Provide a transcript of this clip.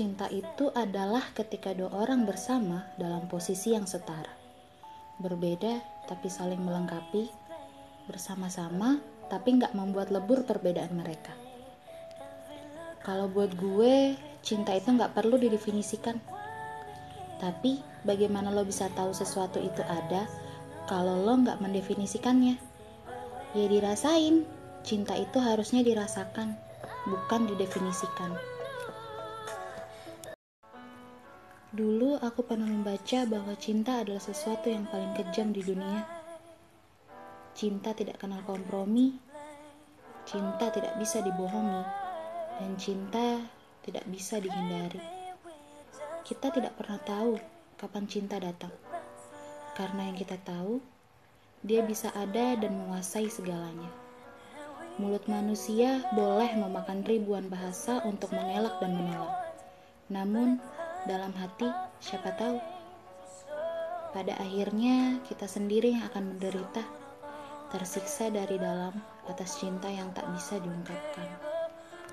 Cinta itu adalah ketika dua orang bersama dalam posisi yang setara. Berbeda tapi saling melengkapi, bersama-sama tapi nggak membuat lebur perbedaan mereka. Kalau buat gue, cinta itu nggak perlu didefinisikan. Tapi bagaimana lo bisa tahu sesuatu itu ada kalau lo nggak mendefinisikannya? Ya dirasain, cinta itu harusnya dirasakan, bukan didefinisikan. Dulu aku pernah membaca bahwa cinta adalah sesuatu yang paling kejam di dunia. Cinta tidak kenal kompromi, cinta tidak bisa dibohongi, dan cinta tidak bisa dihindari. Kita tidak pernah tahu kapan cinta datang, karena yang kita tahu, dia bisa ada dan menguasai segalanya. Mulut manusia boleh memakan ribuan bahasa untuk mengelak dan menolak. Namun, dalam hati, siapa tahu. Pada akhirnya, kita sendiri yang akan menderita, tersiksa dari dalam atas cinta yang tak bisa diungkapkan.